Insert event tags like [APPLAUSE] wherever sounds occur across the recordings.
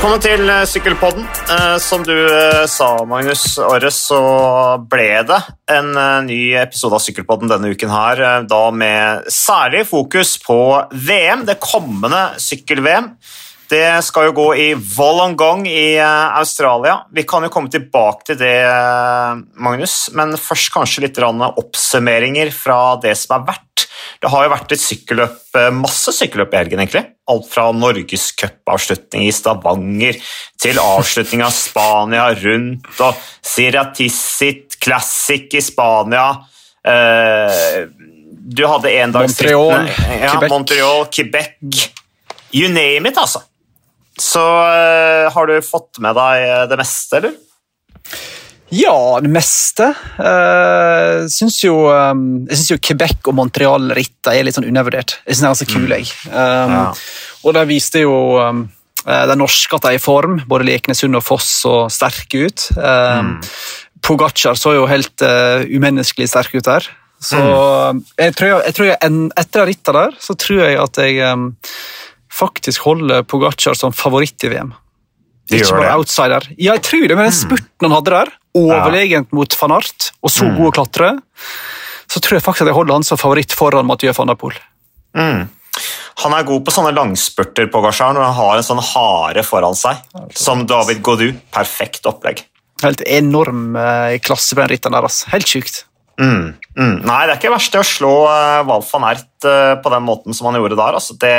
Velkommen til eh, Sykkelpodden. Eh, Som du eh, sa, Magnus Åre, så ble det en ny episode av Sykkelpodden denne uken her, da med særlig fokus på VM, det kommende sykkel-VM. Det skal jo gå i Wollongong i Australia. Vi kan jo komme tilbake til det, Magnus, men først kanskje litt oppsummeringer fra det som er verdt. Det har jo vært et sykkelløp, eh, masse sykkelløp i helgen, egentlig. Alt fra norgescupavslutning i Stavanger til avslutning av Spania rundt og Siratissit Classic i Spania. Eh, du hadde endagsrittene Montreal, ja, Quebec. Montreal, Quebec. You name it, altså. Så eh, har du fått med deg det meste, eller? Ja, det meste. Uh, synes jo, um, jeg syns jo Quebec og Montreal-rittene er litt sånn undervurdert. Jeg synes de er ganske kule, jeg. Um, Ja. Og de viste jo um, eh, de norske at de er i form. Både Leknesund og Foss så sterke ut. Um, Pogacar så jo helt uh, umenneskelig sterk ut der. Så mm. jeg tror, jeg, jeg tror jeg, en, etter de rittene der, så tror jeg at jeg um, faktisk holder Pogacar som favoritt i VM. Ikke bare det? outsider. Ja, jeg tror det, med den spurten han hadde der, overlegent mot van Art, og så god å klatre, så tror jeg faktisk at jeg holder han som favoritt foran Mathieu van der Poel. Mm. Han er god på sånne langspurter på Gashar når han har en sånn hare foran seg. Som David Godu. Perfekt opplegg. Helt enorm eh, klasse på den ritten der. Altså. Helt sjukt. Mm. Mm. Nei, det er ikke verst det å slå uh, Walf van Ert eh, på den måten som han gjorde der. Altså, det,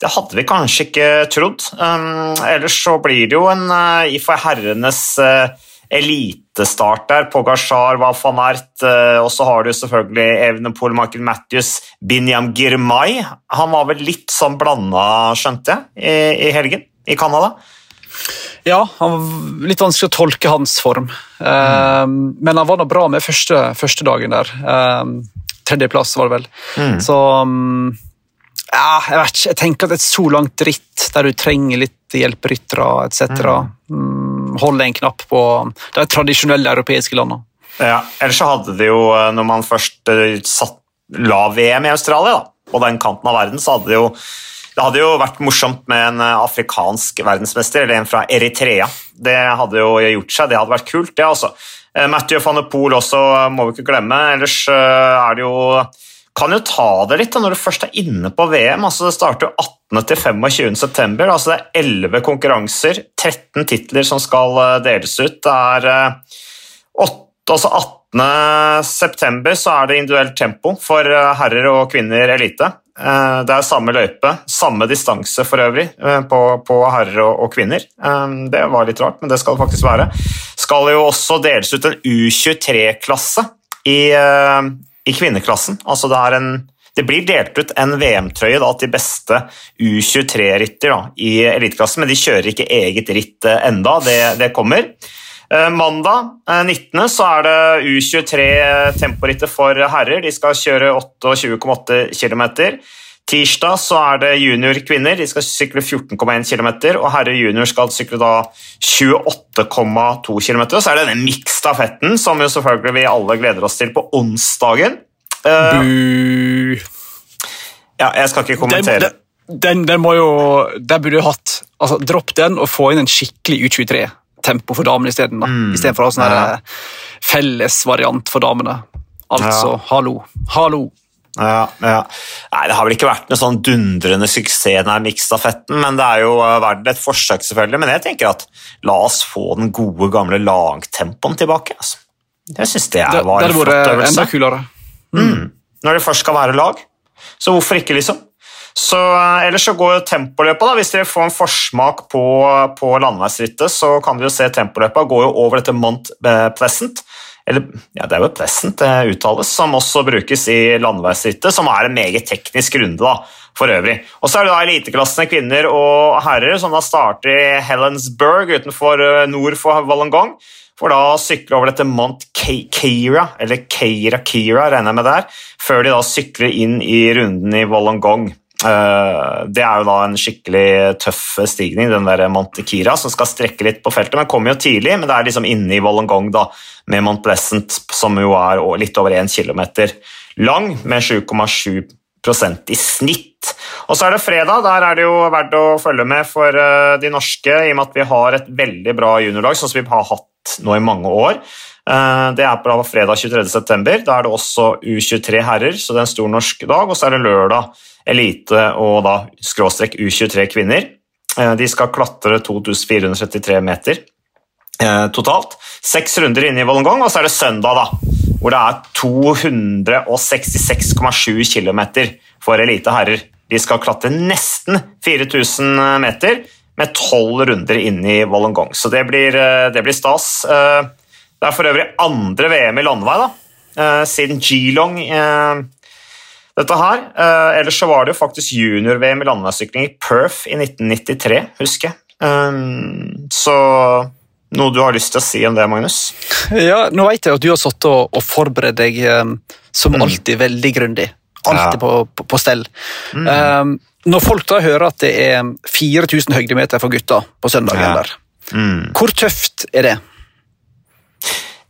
det hadde vi kanskje ikke trodd. Um, ellers så blir det jo en uh, i for herrenes uh, elitestart der. Pogacar, var van Ert, uh, og så har du selvfølgelig Evenepool, Michael Matthews, Binyam Girmay. Han var vel litt sånn blanda, skjønte jeg, i, helgen i Canada. Ja, han var litt vanskelig å tolke hans form, Mm. men han var nå bra med første, første dagen der. Eh, tredjeplass, var det vel. Så um, ja, jeg vet ikke, jeg tenker at et så langt ritt der du trenger litt hjelperyttere etc. Mm. Holde en knapp på de tradisjonelle europeiske landene. Ja, ellers så hadde det jo, eh, når man først eh, satt, la VM i Australia, da, på den kanten av verden, så hadde det jo det hadde jo vært morsomt med en eh, afrikansk verdensmester, eller en fra Eritrea. Det hadde jo gjort seg, det hadde vært kult, det altså. Matthew van de Poel også må vi ikke glemme. Ellers er det jo kan jo ta det litt da, når du først er inne på VM. altså Det starter jo 18. til 25. september. altså Det er 11 konkurranser, 13 titler som skal eh, deles ut. Det er 8, altså 18. september så er det individuelt tempo for eh, herrer og kvinner elite. Eh, Det er samme løype, samme distanse for øvrig eh, på, på herrer og, og kvinner. Eh, Det var litt rart, men det skal det faktisk være. Skal jo også deles ut en U23-klasse i, eh, i kvinneklassen. Altså det, en, det blir delt ut en VM-trøye til beste U23-rytter i eliteklassen, men de kjører ikke eget ritt eh, enda, det, det kommer. Eh, Mandag eh, 19. så er det U23 temporittet for herrer. De skal kjøre 28,8 km. Tirsdag så er det junior-kvinner. De skal sykle 14,1 km. Og herre junior skal sykle da 28,2 km. Og så er det denne miksstafetten, som jo selvfølgelig vi alle gleder oss til på onsdagen. Bu. ja, jeg skal ikke kommentere. den, den, den må jo Der burde du hatt altså, Dropp den og få inn en skikkelig U23-tempo for damene isteden. Mm. Istedenfor å ha sånn Ja. eh, fellesvariant for damene. Altså, Ja. hallo. Hallo. Ja, ja. Nei, Det har vel ikke vært noe sånn dundrende suksess, den miksstafetten, men det er jo eh, verdt et forsøk, selvfølgelig. Men jeg tenker at la oss få den gode, gamle lagtempoen tilbake. Altså. Jeg syns det, Det, var det en hadde flott øvelse. enda kulere. Mm. Når det først skal være lag. Så hvorfor ikke, liksom? Så, eh, ellers så går jo tempoløpet, da. Hvis dere får en forsmak på, på landeveisrittet, så kan dere jo se tempoløpet går jo over dette Mont eh, Pleasant. Eller, ja, det er jo Pleasant det uttales, som også brukes i landeveisrittet, som er en meget teknisk runde, da, for øvrig. Og så er det da eliteklassene kvinner og herrer, som da starter i Helensburg utenfor eh, nord for Wollongong. For da å sykle over dette Mount Keira, eller Keira Keira, regner jeg med der, før de da sykler inn i runden i Wollongong. Eh, Det er jo da en skikkelig tøff stigning, den der Mount som skal strekke litt på feltet. Men kommer jo tidlig, men det er liksom inne i Wollongong da, med Mount Pleasant, som jo er litt over 1 km lang, med 7,7% i snitt. Og så er det fredag. Der er det jo verdt å følge med for uh, de norske, i og med at vi har et veldig bra juniorlag, sånn som vi har hatt nå i mange år. Uh, det er på fredag 23.9. Da er det også U23 herrer, så det er en stor norsk dag. Og så er det lørdag elite og da skråstrek U23 kvinner. Uh, de skal klatre 2433 meter totalt. Seks runder inne i Wollongong, og så er det søndag, da, hvor det er 266,7 km for elite herrer. De skal klatre nesten 4000 meter med tolv runder inn i Wollongong, så det blir, eh, det blir, stas. Eh, det er for øvrig andre VM i landevei da, eh, siden Geelong dette her. Ellers så var det jo faktisk junior-VM i landeveissykling i Perth i 1993, husker jeg. Så noe du har lyst til å si om det, Magnus? Ja, Nå vet jeg at du har sittet og, og forberedt deg som mm. alltid veldig grundig. Alltid ja. på, på, på, stell. Mm. Um, når folk da hører at det er 4000 høydemeter for gutta på søndagen ja. der, mm. hvor tøft er det?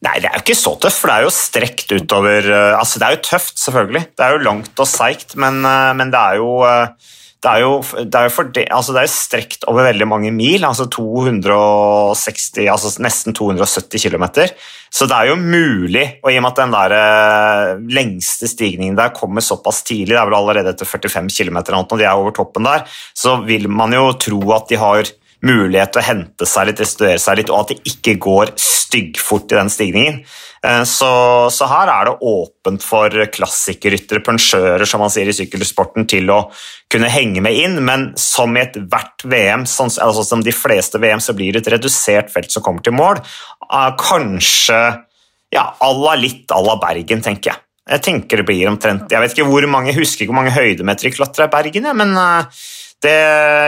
Nei, det er jo ikke så tøft, for det er jo strekt utover eh, Altså, det er jo tøft, selvfølgelig. Det er jo langt og seigt, men, eh, men det er jo det er jo, det er jo det, altså det er strekt over veldig mange mil, altså 260, altså nesten 270 km. Så det er jo mulig, og i og med at den der eh, lengste stigningen der kommer såpass tidlig, det er vel allerede etter 45 km og de er over toppen der, så vil man jo tro at de har mulighet til å hente seg litt, restituere seg litt, og at det ikke går styggfort i den stigningen. Eh, så, så, her er det åpent for klassikerryttere, punsjører, som man sier i sykkelsporten, til å kunne henge med inn, men som i ethvert VM, sånn, altså som de fleste VM, så blir det et redusert felt som kommer til mål. Eh, kanskje ja, à la litt à la Bergen, tenker jeg. Jeg tenker det blir omtrent Jeg vet ikke hvor mange, jeg husker ikke hvor mange høydemeter de klatrer i Bergen, men uh, det,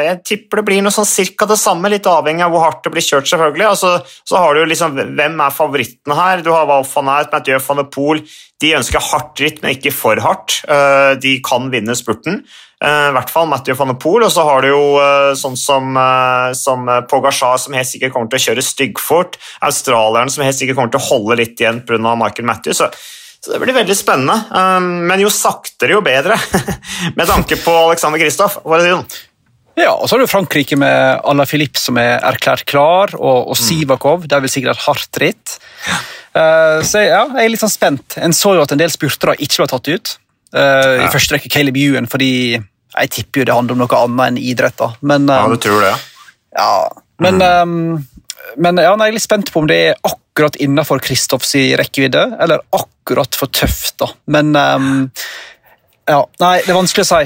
jeg tipper det blir noe sånn cirka det samme, litt avhengig av hvor hardt det blir kjørt. selvfølgelig. Altså, så har du liksom, Hvem er favorittene her? Du har Walf van Aert, Mathieu van de Poel. De ønsker hardt ritt, men ikke for hardt. Eh, de kan vinne spurten. Eh, I hvert fall Mathieu van de Poel. Og så har du jo eh, sånn som, som Pogasjar, som helt sikkert kommer til å kjøre styggfort. Australieren som helt sikkert kommer til å holde litt igjen pga. Michael Matthew. Så så det blir veldig spennende. Um, men jo saktere, jo bedre, [LAUGHS] med tanke på Alexander Kristoff. Ja, og så har du Frankrike med Ala Philippe som er erklært klar, og, og mm. Sivakov. Er vel sikkert hardt ritt. Uh, så ja, jeg er litt sånn spent. En så jo at en del spurtere ikke ble tatt ut. Ja. I første rekke Caleb Ewan, fordi jeg tipper jo det handler om noe annet enn idrett. da. Men, ja, du tror det? Ja, men, mm. um, men ja, jeg er litt spent på om det er akkurat innenfor Kristoffs rekkevidde, eller akkurat for tøft. da. Men um, ja, Nei, det er vanskelig å si.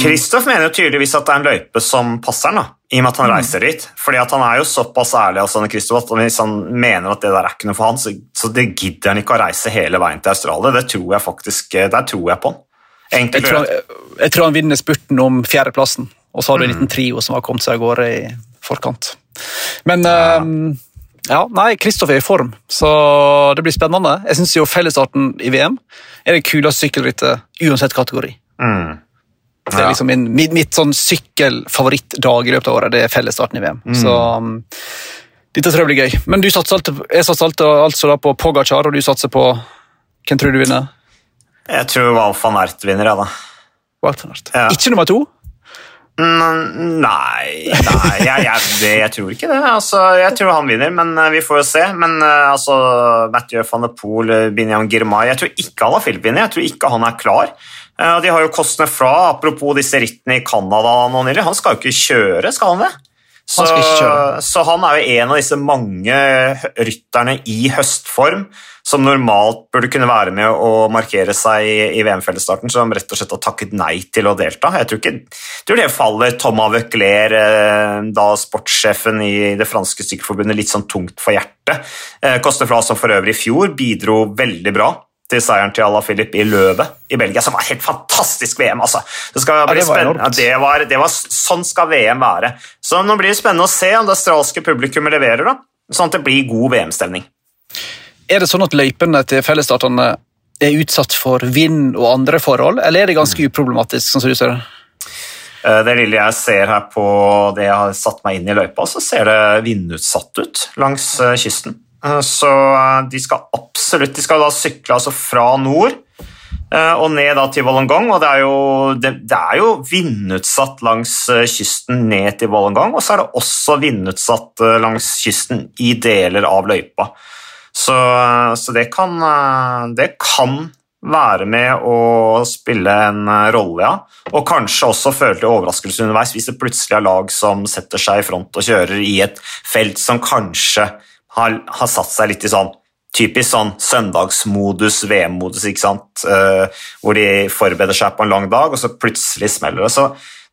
Kristoff um, mener jo tydeligvis at det er en løype som passer han, da, i og med at han mm. reiser dit. Fordi at Han er jo såpass ærlig altså, at hvis han mener at det der er ikke noe for han, så, så det gidder han ikke å reise hele veien til Australia. Det tror jeg faktisk, eh, Der tror jeg på han. Jeg tror, jeg tror, han vinner spurten om fjerdeplassen, og så har du en mm. liten trio som har kommet seg av gårde i forkant. Men ja. um, ja, nei, Kristoff er i form, så det blir spennende. Jeg syns fellesstarten i VM er det kuleste sykkelrittet uansett kategori. Mm. Ja. Det er liksom min, mitt, mitt sånn sykkelfavorittdag i løpet av året. Det er fellesstarten i VM. Mm. Så um, dette tror jeg blir gøy. Men du satser alt, jeg satser alt, altså da på Pogacar, og du satser på Hvem tror du vinner? Jeg tror Walf van Ert vinner, ja, da. Ja. Ikke nummer to? Nei, nei jeg, jeg, det, jeg, tror ikke det. Altså, jeg tror han vinner, men uh, vi får jo se. Men uh, altså, Mathieu van de Poel, uh, Binyam Girmay Jeg tror ikke han har Philip vinner. Jeg tror ikke han er klar. de har jo kostene fra, apropos disse rittene i Canada. Han skal jo ikke kjøre, skal han det? Så så han er jo en av disse mange rytterne i høstform som normalt burde kunne være med å markere seg i VM-fellesstarten, som rett og slett har takket nei til å delta. Jeg tror, ikke, jeg tror det faller Thomas Veuclair, eh, da sportssjefen i det franske sykkelforbundet, litt sånn tungt for hjertet. Eh, Flas, som for øvrig i fjor bidro veldig bra til seieren til Ala Philip i Løvet i Belgia, som var helt fantastisk VM. altså. Det, ja, det, var det, var, det var, Sånn skal VM være. Så Nå blir det spennende å se om det australske publikummet leverer, da, sånn at det blir god VM-stemning. Er det sånn at løypene til fellesstatene er utsatt for vind og andre forhold, eller er det ganske uproblematisk? sånn som du ser Det eh, Det lille jeg ser her på det jeg har satt meg inn i løypa, så ser det vindutsatt ut langs eh, kysten. Eh, så de skal absolutt De skal da sykle altså fra nord Eh, og ned til Wollongong. Og det er jo, det, det er jo vindutsatt langs eh, kysten ned til Wollongong, og så er det også vindutsatt eh, langs kysten i deler av løypa. Så, så det, kan, det kan være med å spille en rolle, ja. Og kanskje også føle til overraskelse underveis hvis det plutselig er lag som setter seg i front og kjører i et felt som kanskje har, har satt seg litt i sånn typisk sånn søndagsmodus, VM-modus, ikke sant, uh, hvor de forbereder seg på en lang dag, og så plutselig smeller det. Så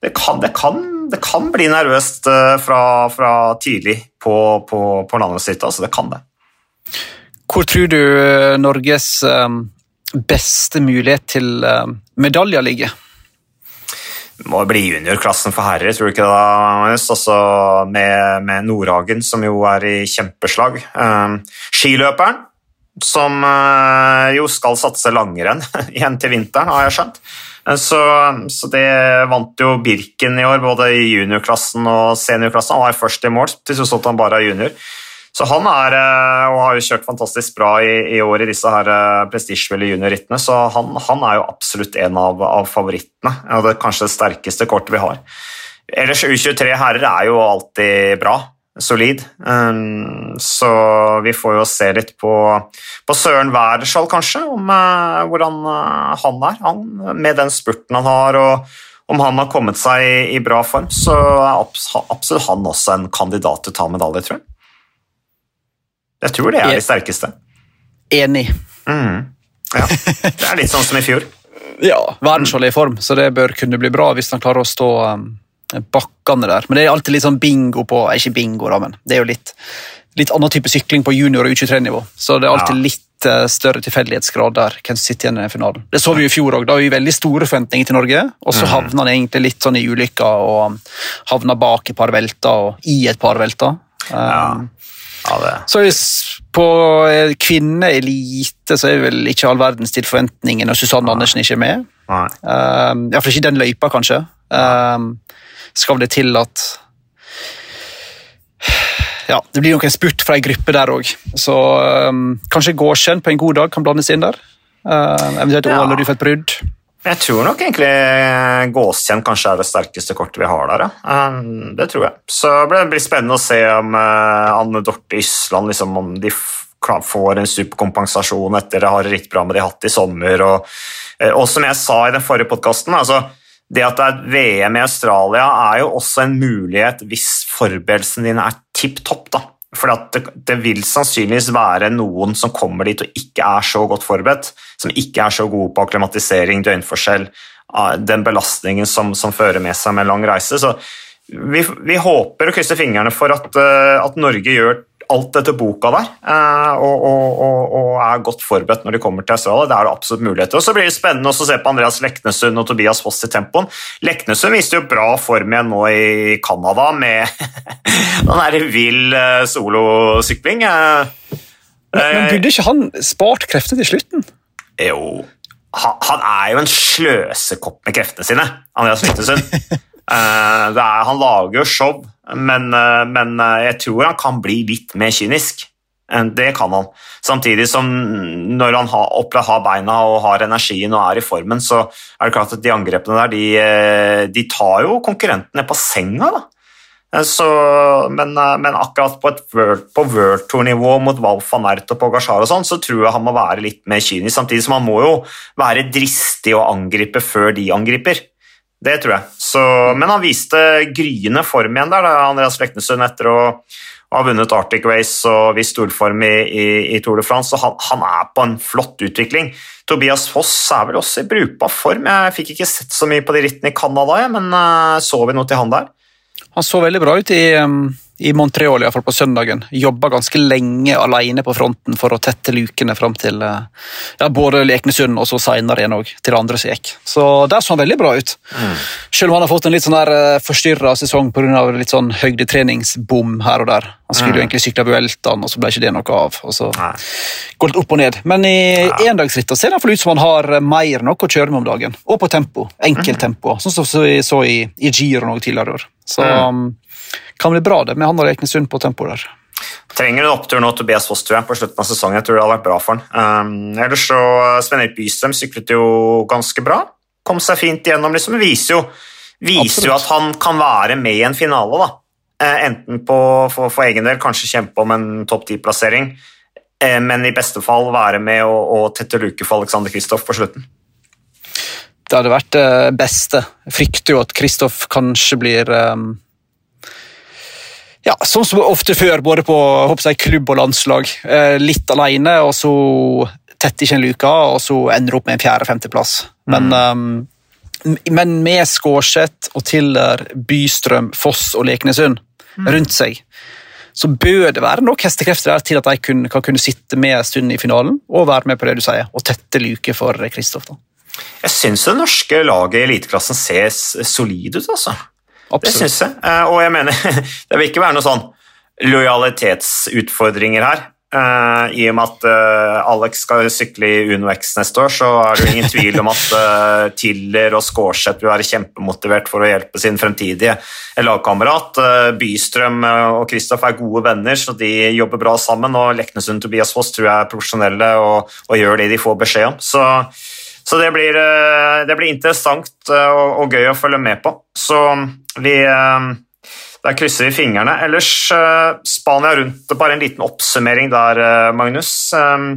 det kan, det kan, det kan bli nervøst uh, fra, fra, tidlig på, på, på landet sitt, altså det kan det. Hvor tror du eh, Norges um, beste mulighet til um, medaljer ligger? Må bli juniorklassen for herrer, tror du ikke det? Magnus? Altså med, med Nordhagen, som jo er i kjempeslag. Um, skiløperen, som uh, jo skal satse langrenn [LAUGHS] igjen til vinteren, har jeg skjønt. Eh, så, så, det vant jo Birken i år, både i juniorklassen og seniorklassen. Han var først i mål, til tross for at han bare er junior. Så han er, eh, og har jo kjørt fantastisk bra i, i år i disse her prestisjefulle juniorrittene, så han, han, er jo absolutt en av, av favorittene. Og det er kanskje det sterkeste kortet vi har. Ellers U23 herrer er jo alltid bra solid. Um, så vi får jo se litt på, på Søren Wærskjold, kanskje, om uh, hvordan han er. Han, med den spurten han har, og om han har kommet seg i, i bra form, så er absolutt han også en kandidat til å ta medalje, tror jeg. Jeg tror det er de sterkeste. Enig. Mm. Ja. Det er litt sånn som i fjor. [LAUGHS] ja, er i form, så det bør kunne bli bra hvis han klarer å stå um bakkene der. Men det er alltid litt sånn bingo på Ikke bingo, da, men det er jo litt, litt annen type sykling på junior- og U23-nivå. Så det er alltid ja. litt uh, større tilfeldighetsgrad der hvem som sitter igjen i finalen. Det så vi i fjor òg. Da har vi veldig store forventninger til Norge, og så mm. havna han egentlig litt sånn i ulykka og havna bak et par velter og i et par velter. Um, ja. Ja, så på eh, kvinneelite så er vel ikke all verdens til forventningene, og Susanne Andersen ikke er med. Nei. Um, Iallfall ikke den løypa, kanskje. Um, skal det til at ja, Det blir nok en spurt fra ei gruppe der òg, så um, kanskje Gårdskjønn på en god dag kan blandes inn der. Uh, eventuelt ja. Ålerud for et brudd. Jeg tror nok egentlig Gåskjenn kanskje er det sterkeste kortet vi har der. Ja. Um, det tror jeg. Så det blir spennende å se om uh, Anne Dorte Ysland liksom, om de får en superkompensasjon etter det harde rittprogrammet de har hatt i sommer. Og, uh, og som jeg sa i den forrige podkasten, altså, det at det er VM i Australia, er jo også en mulighet hvis forberedelsene dine er tipp topp. da. For det, det, vil sannsynligvis være noen som kommer dit og ikke er så godt forberedt, som ikke er så gode på akklimatisering, døgnforskjell, ah, den belastningen som, som fører med seg med lang reise. Så vi, vi håper og krysser fingrene for at, eh, at Norge gjør alt etter boka der, eh, og, og, og, er godt forberedt når de kommer til Australia. Det er det absolutt muligheter. Og Så blir det spennende å se på Andreas Leknesund og Tobias Foss i tempoen. Leknesund viste jo bra form igjen nå i Canada med [LAUGHS] den der vill eh, solosykling. Eh, men, men burde ikke han spart krefter til slutten? Jo, han, han er jo en sløsekopp med kreftene sine, Andreas Leknesund. [LAUGHS] er, han lager jo show, men, eh, men, eh, jeg tror han kan bli litt mer kynisk. Det kan han. Samtidig som når han har, har beina og har energien og er i formen, så er det klart at de angrepene der, de, eh, de tar jo konkurrentene på senga. da. Så, men, men, akkurat på, et på World Tour-nivå mot Valf van Ert og Pogasjar og sånn, så tror jeg han må være litt mer kynisk. Samtidig som han må jo være dristig og angripe før de angriper. Det tror jeg. Så, men han viste gryende form igjen der, da, Andreas Leknesund, etter å ha vunnet Arctic Race og vist storform i, i, i, Tour de France. så han, han, er på en flott utvikling. Tobias Foss er vel også i brukbar form. Jeg fikk ikke sett så mye på de rittene i Canada, men uh, så vi noe til han der? Han så veldig bra ut i i Montreal i hvert fall på søndagen. Jobba ganske lenge alene på fronten for å tette lukene fram til eh, ja, både Leknesund og så senere igjen også, til andre som gikk. Så der så han veldig bra ut. Mm. Selv om han har fått en litt sånn der eh, forstyrra sesong pga. litt sånn høydetreningsbom her og der. Han skulle mm. jo egentlig sykle Vueltaen, og så ble ikke det noe av. og så Nei. Går litt opp og ned. Men i ja. endagsrittet ser det ut som han har mer noe å kjøre med om dagen. Og på tempo. Enkelt mm. tempo. Sånn som vi så i, i Giro noe tidligere i år. Så mm. Kan bli bra det med han og Reknesund på tempo der. trenger en opptur nå, Tobias Foss, tror jeg, på slutten av sesongen. Jeg tror det hadde vært bra for han. Um, ellers så Svein Erik Bystrøm syklet jo ganske bra. Kom seg fint igjennom, liksom. Viser jo, viser jo at han kan være med i en finale, da. Eh, enten på, for, for, egen del kanskje kjempe om en topp ti-plassering, eh, men i beste fall være med og, og tette luke for Alexander Kristoff på slutten. Det hadde vært det beste. Jeg frykter jo at Kristoff kanskje blir um, ja, sånn som ofte før, både på jeg, klubb og landslag. Uh, litt alene, og så tett ikke en luke, og så ender opp med en fjerde-femteplass. Men mm. um, men med Skårseth og Tiller, Bystrøm, Foss og Leknesund mm. rundt seg, så bør det være nok hestekrefter der til at de kan, kan kunne sitte med en stund i finalen og være med på det du sier, og tette luke for Kristoff. Jeg syns det norske laget i eliteklassen ser solid ut, altså. Absolutt. Det syns jeg. Eh, og jeg mener, [LAUGHS] det vil ikke være noen sånn lojalitetsutfordringer her. Uh, I og med at uh, Alex skal sykle i Uno X neste år, så er det jo ingen tvil om at uh, Tiller og Skårseth vil være kjempemotivert for å hjelpe sin fremtidige lagkamerat. Bystrøm og Kristoff er gode venner, så de jobber bra sammen. Og Leknesund Tobias Foss tror jeg er profesjonelle og, og, gjør det de får beskjed om. Så, så det, blir, det, blir, interessant og, og, gøy å følge med på. Så vi der krysser vi fingrene. Ellers uh, Spania rundt. Bare en liten oppsummering der, Magnus. Um,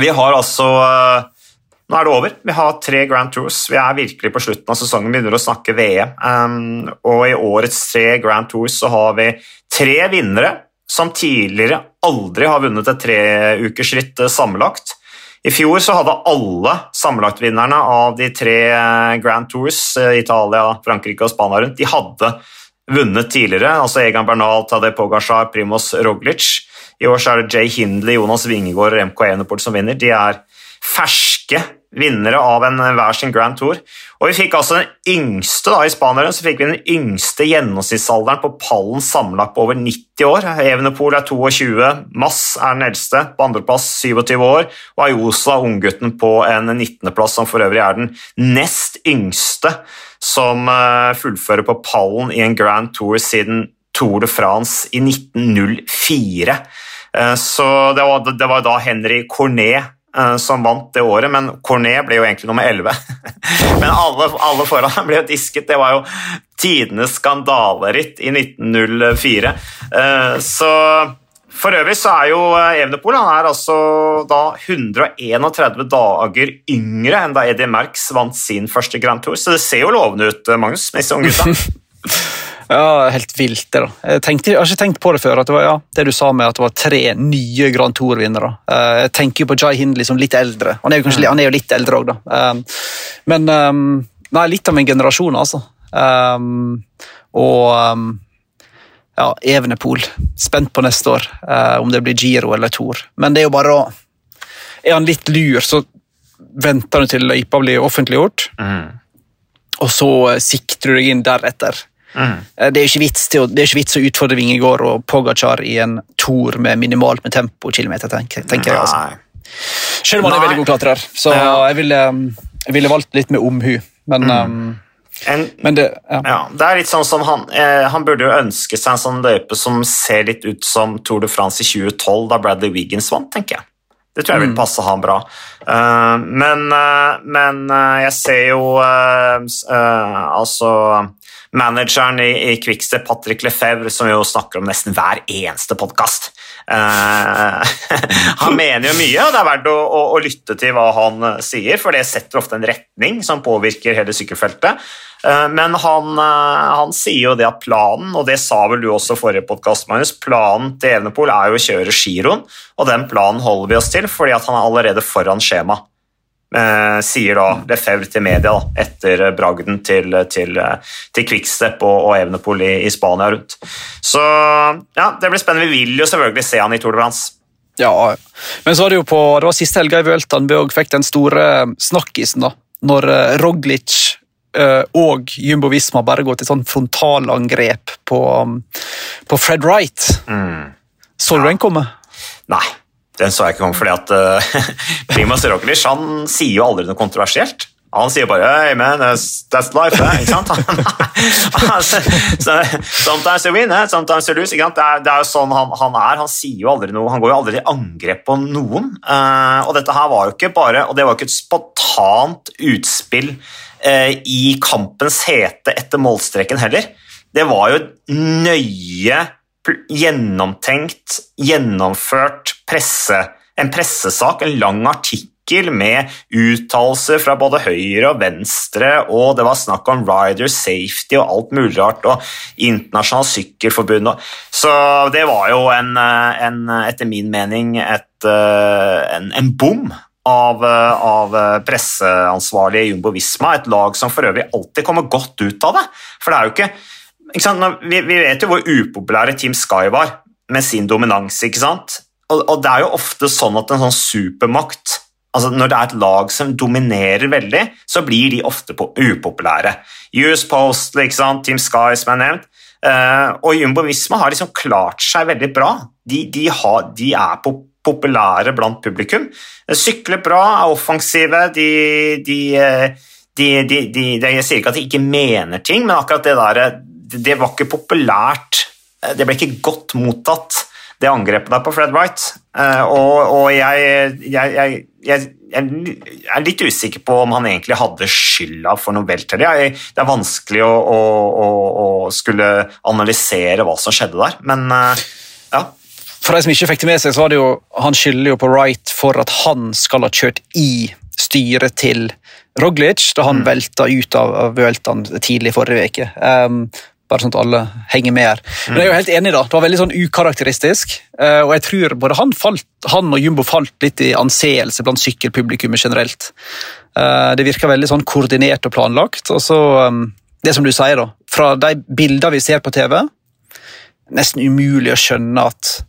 vi har altså Nå er det over. Vi har tre Grand Tours. Vi er virkelig på slutten av sesongen, begynner å snakke VM. Um, og i årets tre Grand Tours så har vi tre vinnere som tidligere aldri har vunnet et treukersritt sammenlagt. I fjor så hadde alle sammenlagtvinnerne av de tre Grand Tours, Italia, Frankrike og Spania rundt, de hadde vunnet tidligere, altså Egan Bernal, Tadej Pogasjar, Primoz Roglic. I år så er det Jay Hindley, Jonas Wingegård og MK Eneport som vinner. De er ferske vinnere av en hver sin Grand Tour. Og vi fikk altså den yngste da, i spanierne, så fikk vi den yngste gjennomsnittsalderen på pallen sammenlagt på over 90 år. Evenepool er 22, Mass er den eldste, på andreplass 27 år, og Ayosa, unggutten, på en 19.-plass, som for øvrig er den nest yngste som eh, fullfører på pallen i en Grand Tour siden Tour de France i 1904. Eh, så det var, det var da Henry Cornet eh, som vant det året, men Cornet ble jo egentlig nummer 11. [LAUGHS] men alle, alle foran [LAUGHS] ble jo disket. Det var jo tidenes skandaleritt i 1904. Så for øvrig så er jo eh, Evenepool han er altså da 131 dager yngre enn da Eddie Merckx vant sin første Grand Tour, så det ser jo lovende ut, eh, Magnus, med disse unge gutta. [LAUGHS] ja, helt vilt, det. da. Jeg, tenkte, jeg, har ikke tenkt på det før, at det var ja, det du sa med at det var tre nye Grand Tour-vinnere. Eh, jeg tenker jo på Jai Hindley som litt eldre. Han er jo, kanskje, han er jo litt eldre òg, da. Men nei, litt av en generasjon, altså. Og ja, Evenepool. Spent på neste år, eh, om det blir Giro eller Tour. Men det er jo bare å Er han litt lur, så venter han til løypa blir offentliggjort. Mm. Og så eh, sikter du deg inn deretter. Mm. Eh, det, er til, det er ikke vits å utfordre Vingegård og Pogacar i en Tour med minimalt med tempo kilometer, tenker, tenker jeg. altså. Selv om han er veldig god klatrer, så ja. jeg, ville, jeg, ville, valgt litt med omhu. Men mm. um, en, det, ja. Ja, det, er litt sånn som han, eh, han burde jo ønske seg en sånn løype som ser litt ut som Tour de France i 2012, da Bradley Wiggins vant, tenker jeg. Det tror jeg vil mm. passe han bra. Uh, men, uh, men uh, jeg ser jo altså manageren i, i Quickstep, Patrick Lefebvre, som jo snakker om nesten hver eneste podkast. [LAUGHS] han mener jo mye, og det er verdt å, å, å, lytte til hva han sier, for det setter ofte en retning som påvirker hele sykkelfeltet. Uh, men han, uh, han, sier jo det at planen, og det sa vel du også forrige podkast, Magnus, planen til Evenepool er jo å kjøre giroen, og den planen holder vi oss til fordi at han er allerede foran skjema. Eh, sier da Lefebvre til media da, etter bragden til, til, til Quickstep og, og Evenepool i, i, Spania rundt. Så ja, det blir spennende. Vi vil jo selvfølgelig se han i Tour de France. Ja, men så var det jo på, det var siste helga i Vuelta Bjørg fikk den store snakkisen, da. Når Roglic Eh, og Jumbo Visma bare går til sånn frontalangrep på, um, på Fred Wright. Mm. Så du den komme? Nei, den så jeg ikke komme, fordi at [LAUGHS] uh, Primoz Roglic han sier jo aldri noe kontroversielt. Han sier bare hey man, that's, life, eh? ikke sant? [LAUGHS] sometimes you win, eh? sometimes you lose. Det, er, det er jo sånn han, han, er. Han sier jo aldri noe, han går jo aldri i angrep på noen. Uh, og dette her var jo ikke bare, og det var jo ikke et spontant utspill uh, i kampens hete etter målstreken heller. Det var jo nøye gjennomtenkt, gjennomført presse, en pressesak, en lang artikkel med uttalelser fra både høyre og venstre, og det var snakk om rider safety og alt mulig rart, og internasjonalt sykkelforbund. Så det var jo en, en etter min mening et, en, en bom av, av presseansvarlige Jumbo Visma, et lag som for øvrig alltid kommer godt ut av det. For det er jo ikke vi, vi, vet jo hvor upopulære Team Sky var med sin dominans. ikke sant? Og, og, det er jo ofte sånn at en sånn supermakt altså Når det er et lag som dominerer veldig, så blir de ofte upopulære. US Post, ikke sant? Team Sky, som er nevnt. Uh, og Jumbo Visma har liksom klart seg veldig bra. De, de, har, de er populære blant publikum. Sykler bra, er offensive. De, de, eh, de, Jeg sier ikke at de ikke mener ting, men akkurat det der det var ikke populært. Det ble ikke godt mottatt, det angrepet der på Fred Wright. Eh, og, og jeg, jeg, jeg, jeg, er litt usikker på om han egentlig hadde skylda for noe til Det er vanskelig å, å, å, å, skulle analysere hva som skjedde der, men eh, ja. For de som ikke fikk det med seg, så var det jo, Han skylder jo på Wright for at han skal ha kjørt i styret til Roglic da han mm. velta ut av, av Vueltaen tidlig forrige uke. Um, bare sånn at alle henger med her. Men jeg er jo helt enig da, Det var veldig sånn ukarakteristisk. Eh, og jeg tror både han, falt, han og Jumbo falt litt i anseelse blant sykkelpublikummet generelt. Eh, det virka veldig sånn koordinert og planlagt. og så um, Det som du sier, da. Fra de bildene vi ser på TV, nesten umulig å skjønne at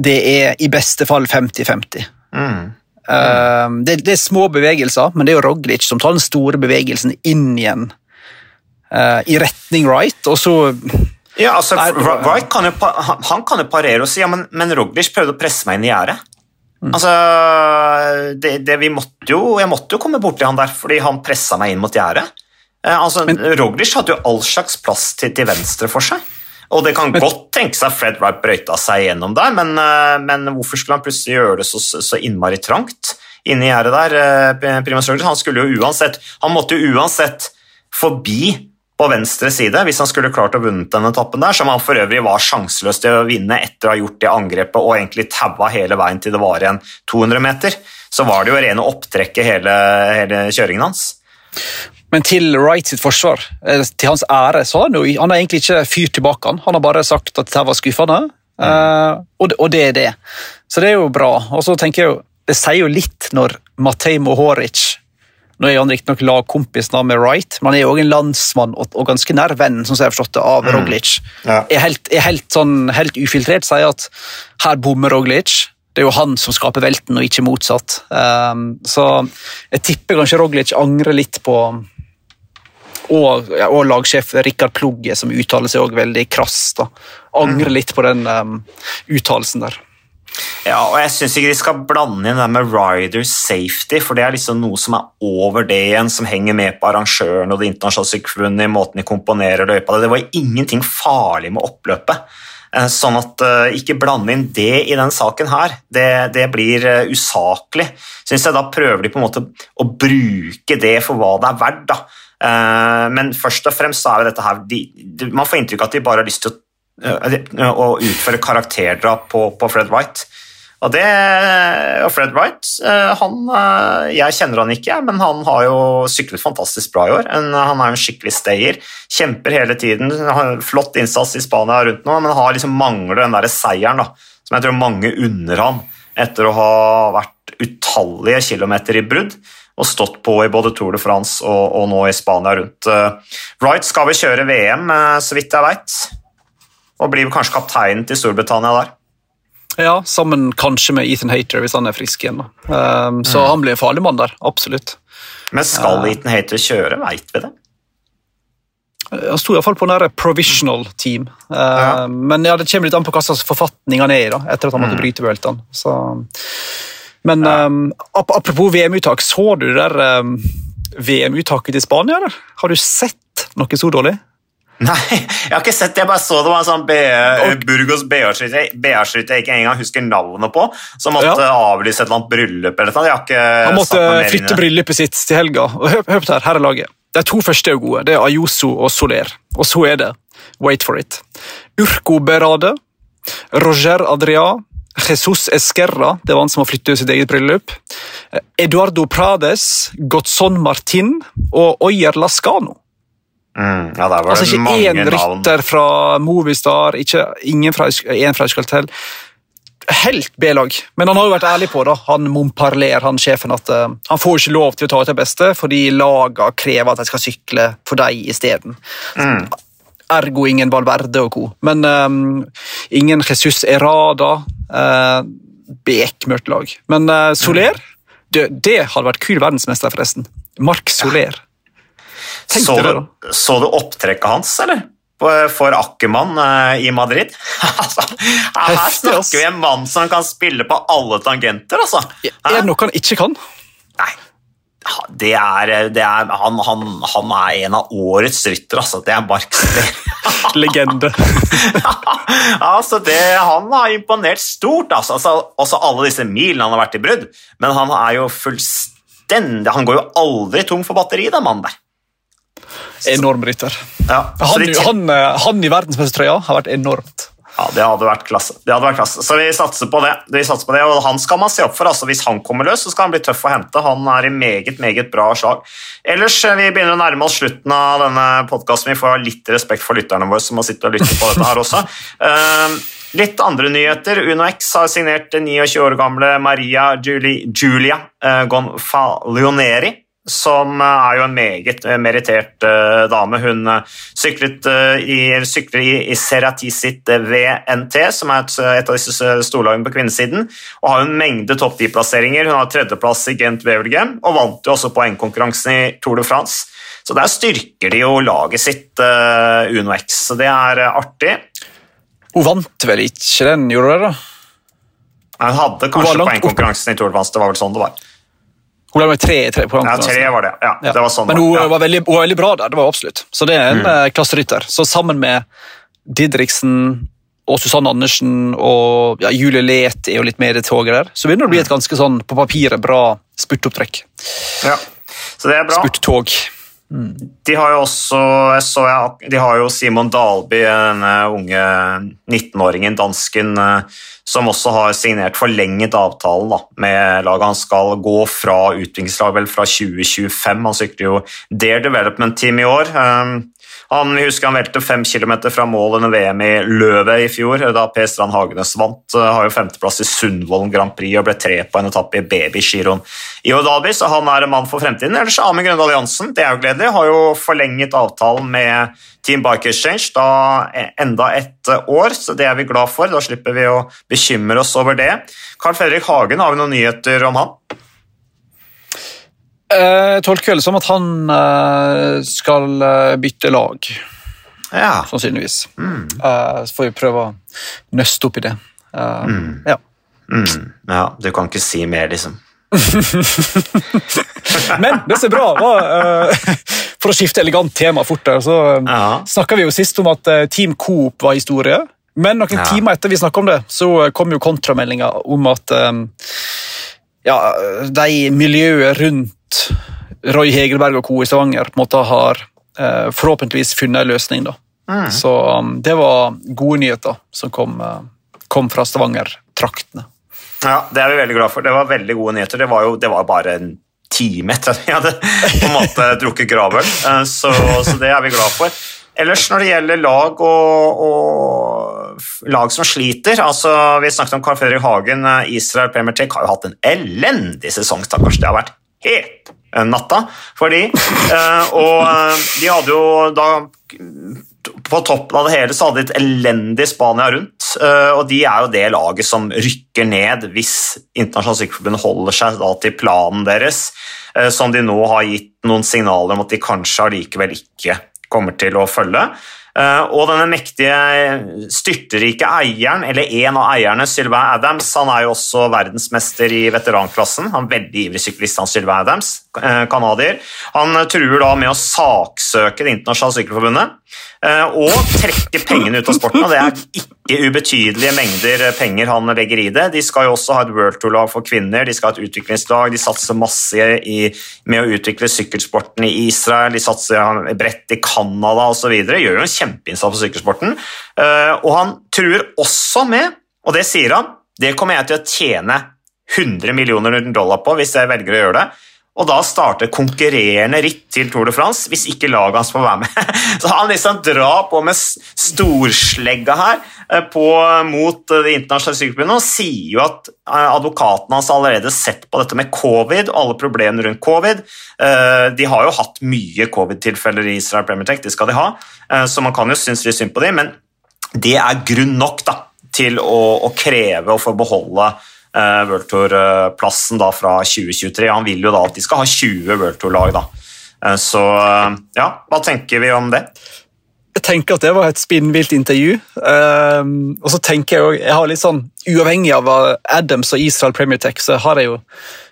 det er i beste fall 50-50. Mm. Mm. Det, det, er små bevegelser, men det er jo Roglic som tar den store bevegelsen inn igjen uh, i retning Wright, og så ja, altså, Wright kan jo, han kan jo parere og si ja, men, men Roglic prøvde å presse meg inn i gjerdet. Mm. Altså, det, det, vi måtte jo, Jeg måtte jo komme borti han der fordi han pressa meg inn mot gjerdet. Eh, altså, Roglic hadde jo all slags plass til, til venstre for seg. Og det kan men, godt tenke seg Fred Wright brøyta seg gjennom der, men, eh, men, hvorfor skulle han plutselig gjøre det så, så innmari trangt inni gjerdet der? Primus Roglic, han skulle jo uansett Han måtte jo uansett forbi på venstre side hvis han skulle klart å vunnet den etappen der, som han for øvrig var sjanseløs til å vinne etter å ha gjort det angrepet og egentlig taua hele veien til det var igjen 200 meter. Så var det jo rene opptrekket hele, hele kjøringen hans. Men til Wright sitt forsvar, eh, til hans ære, så har han, jo, han har egentlig ikke fyrt tilbake. Han Han har bare sagt at dette var skuffende, mm. uh, og, og, det er det. Så det er jo bra. Og så tenker jeg jo, Det sier jo litt når Matej Mohoric nå er han riktignok lagkompis med Wright, men han er også en landsmann og, og ganske nær venn som jeg har forstått det, av mm. Roglic. Ja. Er, helt, er helt, sånn, helt ufiltrert sier at her bommer Roglic. Det er jo han som skaper velten, og ikke motsatt. Um, så jeg tipper kanskje Roglic angrer litt på og, og lagsjef Rikard Plugge, som uttaler seg også veldig krass. da. Angrer mm. litt på den um, uttalelsen der. Ja, og jeg syns ikke de skal blande inn det med rider safety, for det er liksom noe som er over det igjen, som henger med på arrangøren og Det internasjonale sykkelforbundet i måten de komponerer løypa Det var ingenting farlig med oppløpet. Eh, sånn at uh, ikke blande inn det i den saken her, det, det blir uh, usaklig. Syns jeg da prøver de på en måte å bruke det for hva det er verdt, da. Men først og fremst så er jo dette her de, Man får inntrykk av at de bare har lyst til å å utføre karakterdrap på, på, Fred Wright. Og, det, Fred Wright eh, han, eh, Jeg kjenner han ikke, men han har jo syklet fantastisk bra i år. Han er en skikkelig stayer. Kjemper hele tiden. Har Flott innsats i Spania rundt nå, men har liksom mangler den der seieren da, som jeg tror mange unner han etter å ha vært utallige kilometer i brudd og stått på i både Tour de France og, og nå i Spania rundt. Eh, Wright skal vel kjøre VM, så vidt jeg veit og blir kanskje kapteinen til Storbritannia der. Ja, sammen kanskje med Ethan Hater hvis han er frisk igjen. Um, så mm. han blir en farlig mann der, absolutt. Men skal uh, Ethan Hater kjøre, veit vi det? Han sto iallfall på nære provisional team. Uh, ja. Men ja, det kommer litt an på hva slags forfatning han er i da, etter at han måtte mm. bryte Så... Men ja. um, apropos VM-uttak, så du der um, VM-uttaket til Spania, eller? Har du sett noe så dårlig? [LAUGHS] Nei, jeg har ikke sett det. Jeg bare så det var en sånn B- Burgos BA-skytter jeg ikke engang husker navnet på, som måtte Ja. avlyse et eller annet bryllup eller noe. Jeg har ikke Han måtte flytte bryllupet sitt til helga. Og hør, hør på det her, her er laget. De to første er gode. Det er Ayoso og Soler. Og så er det, wait for it, Urco Berade, Roger Adria, Jesus Esquerra, det var han som har flyttet sitt eget bryllup, Eduardo Prades, Godson Martin og Oyer Lascano. Mm, ja, der var Altså det ikke mange én navn. rytter fra Movistar, ikke, ingen fra, en fra Euskaltel. Helt B-lag. Men han har jo vært ærlig på det. Han Momparler, han sjefen, at uh, han får ikke lov til å ta ut det beste fordi laga krever at de skal sykle for dem isteden. Mm. Ergo ingen Valverde og co. Men um, ingen Jesus Errada. Uh, Bekmørkt lag. Men uh, Soler, det, det hadde vært kul verdensmester, forresten. Mark Soler. Tenk Så det, du, så du opptrekket hans, eller? For Ackermann eh, i Madrid? [LAUGHS] altså, her Heftig, snakker vi en mann som kan spille på alle tangenter, altså. Er det noe han ikke kan? Nei, det er, det er han, han, han er en av årets ryttere, altså. Det er Soler. [LAUGHS] Legende. [LAUGHS] altså, det, han har imponert stort, altså. altså. Også alle disse milene han har vært i brudd. Men han er jo fullstendig Han går jo aldri tom for batteri, den mannen der. Enorm rytter. Ja, Han, han, eh, han i verdensmestertrøya har vært enormt. Ja, det hadde vært klasse. Det hadde vært klasse. Så vi satser på det. Vi satser på det, og Han skal man se opp for. altså Hvis han kommer løs, så skal han bli tøff å hente. Han er i meget meget bra slag. Ellers, eh, Vi begynner å nærme oss slutten av denne podkasten. Vi får ha litt respekt for lytterne våre som må sitte og lytte på dette her også. Uh, [LAUGHS] litt andre nyheter. Uno X har signert 29 år gamle Maria Giulia, Julia uh, Gonfalioneri som eh, er jo en meget eh, merittert eh, dame. Hun syklet i, sykler i, i Cerati sitt VNT, som er et, et av disse storlagene på kvinnesiden, og har en mengde topp 10-plasseringer. Hun har tredjeplass i Gent Wevelgem og vant jo også poengkonkurransen i Tour de France. Så der styrker de jo laget sitt, Uno X, så det er artig. Hun vant vel ikke den, gjorde hun det? da? Hun hadde kanskje poengkonkurransen i Tour de France, det var vel sånn det var. Hun ble tre, tre, tre poeng. Ja, tre var det. Ja, Ja. det var sånn Men hun var. Ja. var, veldig, hun var veldig bra der, det var absolutt. Så det er en mm. klasserytter. Så sammen med Didriksen og Susanne Andersen og ja, Julie Let er jo litt med i det toget der, så begynner det å bli et ganske sånn på papiret bra spurtopptrekk. Ja. Så det er bra. Spurttog. De har jo også jeg så jeg, De har jo Simon Dalby, denne unge 19-åringen, dansken, eh, som også har signert forlenget avtalen da, med laget. Han skal gå fra utviklingslag vel fra 2025. Han sykler jo Dare Development Team i år. Um, han, vi husker han velte fem km fra mål under VM i Løvet i fjor, da Per Strand Hagenes vant. Uh, har jo femteplass i Sundvolden Grand Prix og ble tre på en etappe i babygiroen i Odalby, så han er en mann for fremtiden. Ellers Amund Grøndal Jansen, det er jo gledelig, har jo forlenget avtalen med Team Bike Exchange da enda et år, så det er vi glad for. Da slipper vi å bekymre oss over det. Carl Fredrik Hagen, har vi noen nyheter om han? Eh, Jeg tolker det som at han eh, skal eh, bytte lag, Ja. sannsynligvis. Eh, Så får vi prøve å nøste opp i det. Mm. Ja. Mm, ja, du kan ikke si mer, liksom. [LAUGHS] Men det som er bra, var For å skifte elegant tema fort, der, så Ja. snakka vi jo sist om at Team Coop var historie. Men noen Ja. timer etter vi snakka om det, så kom jo kontrameldinga om at ja, de miljøet rundt Roy Hegelberg og co. i Stavanger på en måte har eh, forhåpentligvis funnet en løsning. da. Så um, det var gode nyheter som kom, eh, kom fra Stavanger-traktene. Ja, Det er vi veldig glad for. Det var veldig gode nyheter. Det var jo det var bare en time etter at vi hadde på en måte [LAUGHS] drukket gravøl, Eh, så, så det er vi glad for. Ellers når det gjelder lag og, og lag som sliter altså Vi snakket om Carl Fredrik Hagen. eh, Israel Premier Tech har jo hatt en elendig sesong, stakkars. Det har vært helt eh, natta for de. [LAUGHS] Eh, og de hadde jo da på toppen av det hele så hadde de et elendig Spania rundt, og de er jo det laget som rykker ned hvis Internasjonalt Sykkelforbund holder seg da til planen deres, som de nå har gitt noen signaler om at de kanskje allikevel ikke kommer til å følge. Eh, og denne mektige, styrterike eieren, eller en av eierne, Sylvain Adams, han er jo også verdensmester i veteranklassen. Han er veldig ivrig syklist, han Sylvain Adams, canadier. Han truer da med å saksøke Det internasjonale sykkelforbundet og trekke pengene ut av sporten. og Det er ikke ubetydelige mengder penger han legger i det. De skal jo også ha et World Tour-lag for kvinner, de skal ha et utviklingslag, de satser masse i, med å utvikle sykkelsporten i Israel, de satser bredt i Canada osv. Gjør jo en kjempeinnsats for sykkelsporten. Eh, og han truer også med, og det sier han, det kommer jeg til å tjene 100 millioner dollar på hvis jeg velger å gjøre det og da starte konkurrerende ritt til Tour de France hvis ikke laget hans får være med. [LAUGHS] Så han liksom drar på med storslegga her eh, på, mot Det internasjonale sykeforbundet og sier jo at eh, advokaten hans allerede sett på dette med covid og alle problemene rundt covid. Eh, de har jo hatt mye covid-tilfeller i Israel Premier Tech, det skal de ha, så man kan jo synes litt synd på dem, men det er grunn nok da, til å, å kreve å få beholde uh, World Tour-plassen fra 2023. Han vil jo da at de skal ha 20 World Tour-lag. da. Uh, så uh, ja, hva tenker vi om det? Jeg tenker at det var et spinnvilt intervju. Um, og så tenker Jeg også, jeg har litt sånn, Uavhengig av Adams og Israel Premier Tech, så har jeg jo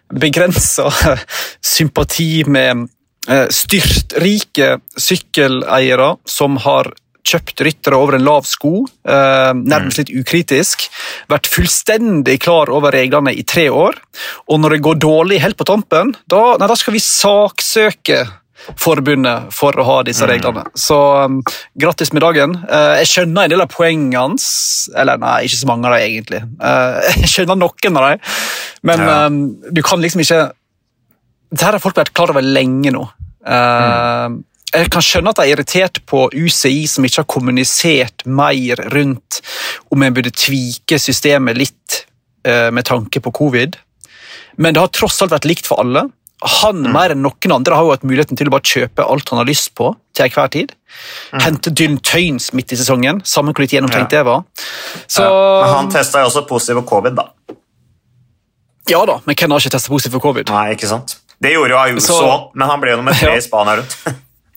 begrensa [LAUGHS] sympati med styrtrike sykkeleiere som har kjøpt ryttere over en lav sko, eh, nærmest litt ukritisk. Vært fullstendig klar over reglene i tre år. Og når det går dårlig helt på tampen, da, nei, da skal vi saksøke forbundet for å ha disse mm. reglene. Så um, grattis med dagen. Uh, jeg skjønner en del av poengene hans. Eller nei, ikke så mange av dem, egentlig. Uh, [LAUGHS] jeg skjønner noen av dem, men ja. um, du kan liksom ikke Dette har folk vært klar over lenge nå. Uh, mm jeg kan skjønne at de er irritert på UCI, som ikke har kommunisert mer rundt om en burde tvike systemet litt eh, med tanke på covid. Men det har tross alt vært likt for alle. Han mm. mer enn noen andre har jo hatt muligheten til å bare kjøpe alt han har lyst på. til hver tid. Mm. Hente Dylan Tøynes midt i sesongen, Sammen hvor litt gjennomtenkt det var. Så, ja. Men han testa jo også positiv for covid, da. Ja da, men hvem har ikke testet positiv for covid? Nei, ikke sant? Det gjorde jo Ayuso òg, men han ble jo nummer tre [LAUGHS] ja. i Spania rundt.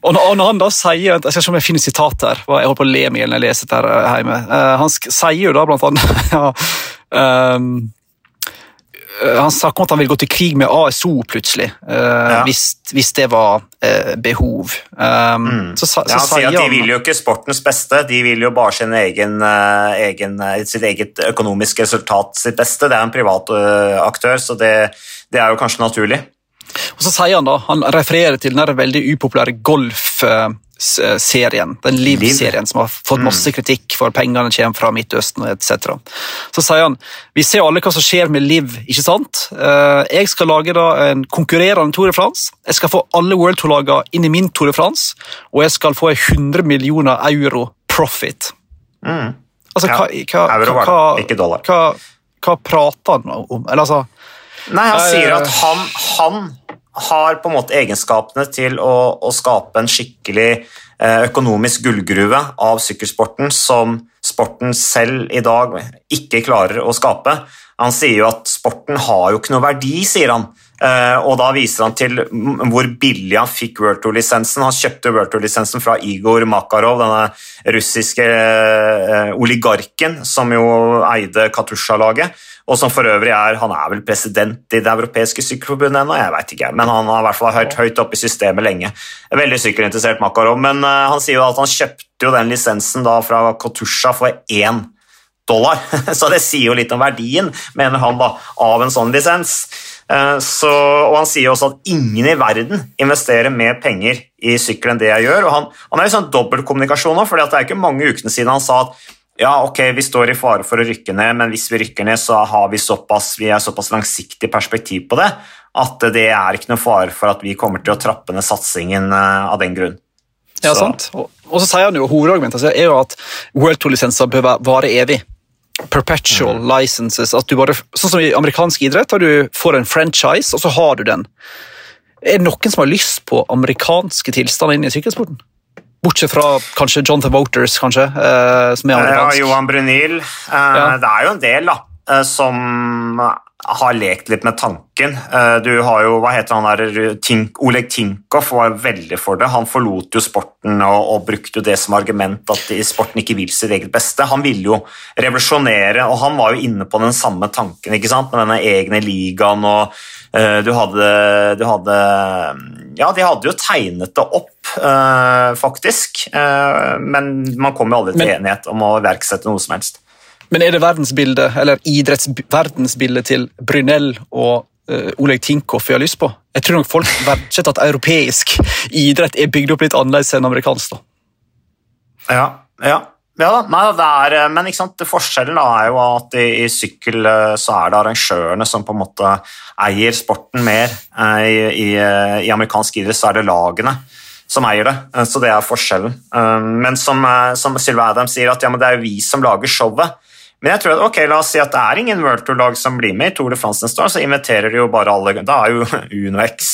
Og når, han da sier Jeg skal se om jeg finner sitat her. Jeg holdt på å le meg når jeg leser det her eh, hjemme. Uh, han sier jo da blant annet [LAUGHS] ja, um, Han snakker om at han vil gå til krig med ASO plutselig, uh, ja. hvis, hvis, det var uh, behov. Um, mm. så, så, ja, han sier at de vil jo ikke sportens beste, de vil jo bare sin egen, egen, sitt eget økonomiske resultat sitt beste. Det er en privat aktør, så det, det er jo kanskje naturlig. Og så sier Han da, han refererer til den veldig upopulære golfserien, den Liv-serien som har fått masse mm. kritikk for pengene kommer fra Midtøsten etc. Så sier han vi ser alle hva som skjer med Liv. ikke sant? Eh, jeg skal lage da en konkurrerende Tour de France. Jeg skal få alle World Tour-lagene inn i min Tour de France, og jeg skal få 100 millioner euro profit. Mm. Altså, hva, hva. Hva, hva prater han om? Eller altså Nei, han sier at han, han har på en måte egenskapene til å, å skape en skikkelig eh, økonomisk gullgruve av sykkelsporten som sporten selv i dag ikke klarer å skape. Han sier jo at sporten har jo ikke noe verdi, sier han. Eh, og da viser han til hvor billig han fikk World Tour-lisensen. Han kjøpte World Tour-lisensen fra Igor Makarov, denne russiske eh, oligarken som jo eide Katusha-laget og som for øvrig er Han er vel president i Det europeiske sykkelforbundet ennå, jeg vet ikke, men han har i hvert fall hørt høyt oppe i systemet lenge. Veldig sykkelinteressert Makarov, men uh, han sier jo at han kjøpte jo den lisensen da fra Katusha for én dollar, [LAUGHS] så det sier jo litt om verdien, mener han da, av en sånn lisens. Uh, så, og Han sier også at ingen i verden investerer mer penger i sykkel enn det jeg gjør. og Han, han er jo sånn dobbeltkommunikasjon nå, for det er ikke mange ukene siden han sa at ja, ok, vi står i fare for å rykke ned, men hvis vi rykker ned, så har vi såpass, vi har såpass langsiktig perspektiv på det at det er ikke noe fare for at vi kommer til å trappe ned satsingen eh, av den grunn. Ja, sant. Og, og, så sier han jo, Hovedargumentet er jo at World Tour-lisenser bør vare evig. Perpetual mm. licenses. at du bare, Sånn som i amerikansk idrett, da du får en franchise, og så har du den. Er det noen som har lyst på amerikanske tilstander inn i sykkelsporten? Bortsett fra kanskje Jonathan Voters, kanskje. Eh, som er Ja, Johan Brunil. Eh, ja. Det er jo en del da, eh, som har lekt litt med tanken. Eh, du har jo, hva heter han der, Tink, Oleg Tinkov var veldig for det. Han forlot jo sporten og, og brukte det som argument at sporten ikke vil sitt eget beste. Han ville jo revolusjonere, og han var jo inne på den samme tanken ikke sant? med denne egne ligaen. og uh, du, hadde, du hadde Ja, de hadde jo tegnet det opp, uh, faktisk, uh, men man kom jo aldri til men, enighet om å iverksette noe som helst. Men er det verdensbildet, eller idrettsverdensbildet til Brynell og uh, Oleg Tinkoff vi har lyst på? Jeg tror nok folk verdsetter at europeisk idrett er bygd opp litt annerledes enn amerikansk. da. Ja, ja. Ja, nei, er, eh, men forskjellen er jo at i, i, sykkel eh, så er det arrangørene som på en måte eier sporten mer. I, i, i amerikansk idrett så er det lagene som eier det, så det er forskjellen. Men som, som Sylve Adams sier, at ja, det er jo vi som lager showet. Men jeg tror at, ok, la oss si at det er ingen World Tour-lag som blir med i Tour de France neste år, så inviterer de jo bare alle Da er jo [LAUGHS] Uno X,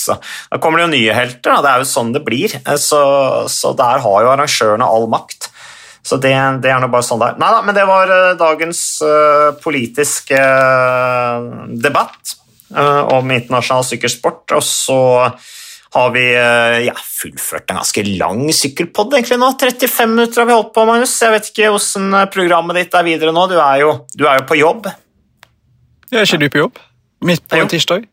da kommer det jo nye helter. Da. Det er jo sånn det blir. Så, så der har jo arrangørene all makt. Så det, det er nå bare sånn der. Nei da, men det var uh, dagens uh, politiske uh, debatt om internasjonal sykkelsport. Og så har vi eh, ja, fullført en ganske lang sykkelpod egentlig nå. 35 minutter har vi holdt på, Magnus. Jeg vet ikke hvordan eh, programmet ditt er videre nå. Du er jo, du er jo på jobb. Jeg er ikke du på jobb? Midt på en tirsdag?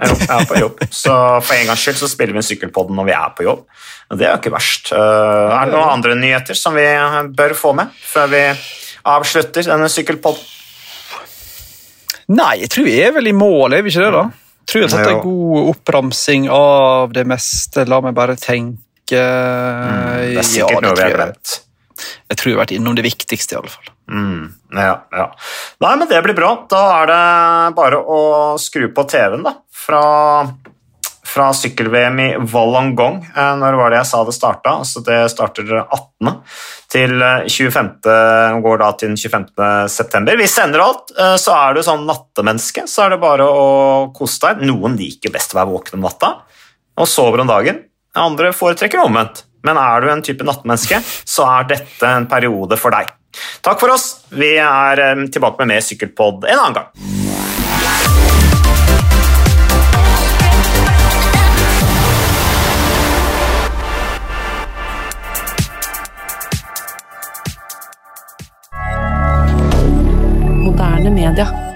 Jo, jeg er på jobb. Så for en gangs skyld så spiller vi Sykkelpodden når vi er på jobb. Det er jo ikke verst. Uh, er det noen andre nyheter som vi bør få med før vi avslutter denne Sykkelpodden? Nei, jeg tror vi er vel i mål, er vi ikke det, da? Tror jeg er tatt en god oppramsing av det meste. La meg bare tenke mm, Det er sikkert ja, noe vi har glemt. Jeg tror jeg har vært innom det viktigste, i alle fall. Mm, ja, ja. Nei, men det blir bra. Da er det bare å skru på TV-en, da. Fra fra sykkel-VM i Wollongong. Eh, når var det jeg sa det starta? Altså det starter 18. til 25. Eh, går da til 25. september. Vi sender alt. Eh, så er du sånn nattemenneske, så er det bare å kose deg. Noen liker best å være våken om natta og sover om dagen. Andre foretrekker omvendt. Men er du en type nattmenneske, så er dette en periode for deg. Takk for oss. Vi er tilbake med mer Sykkelpod en annen gang. Media.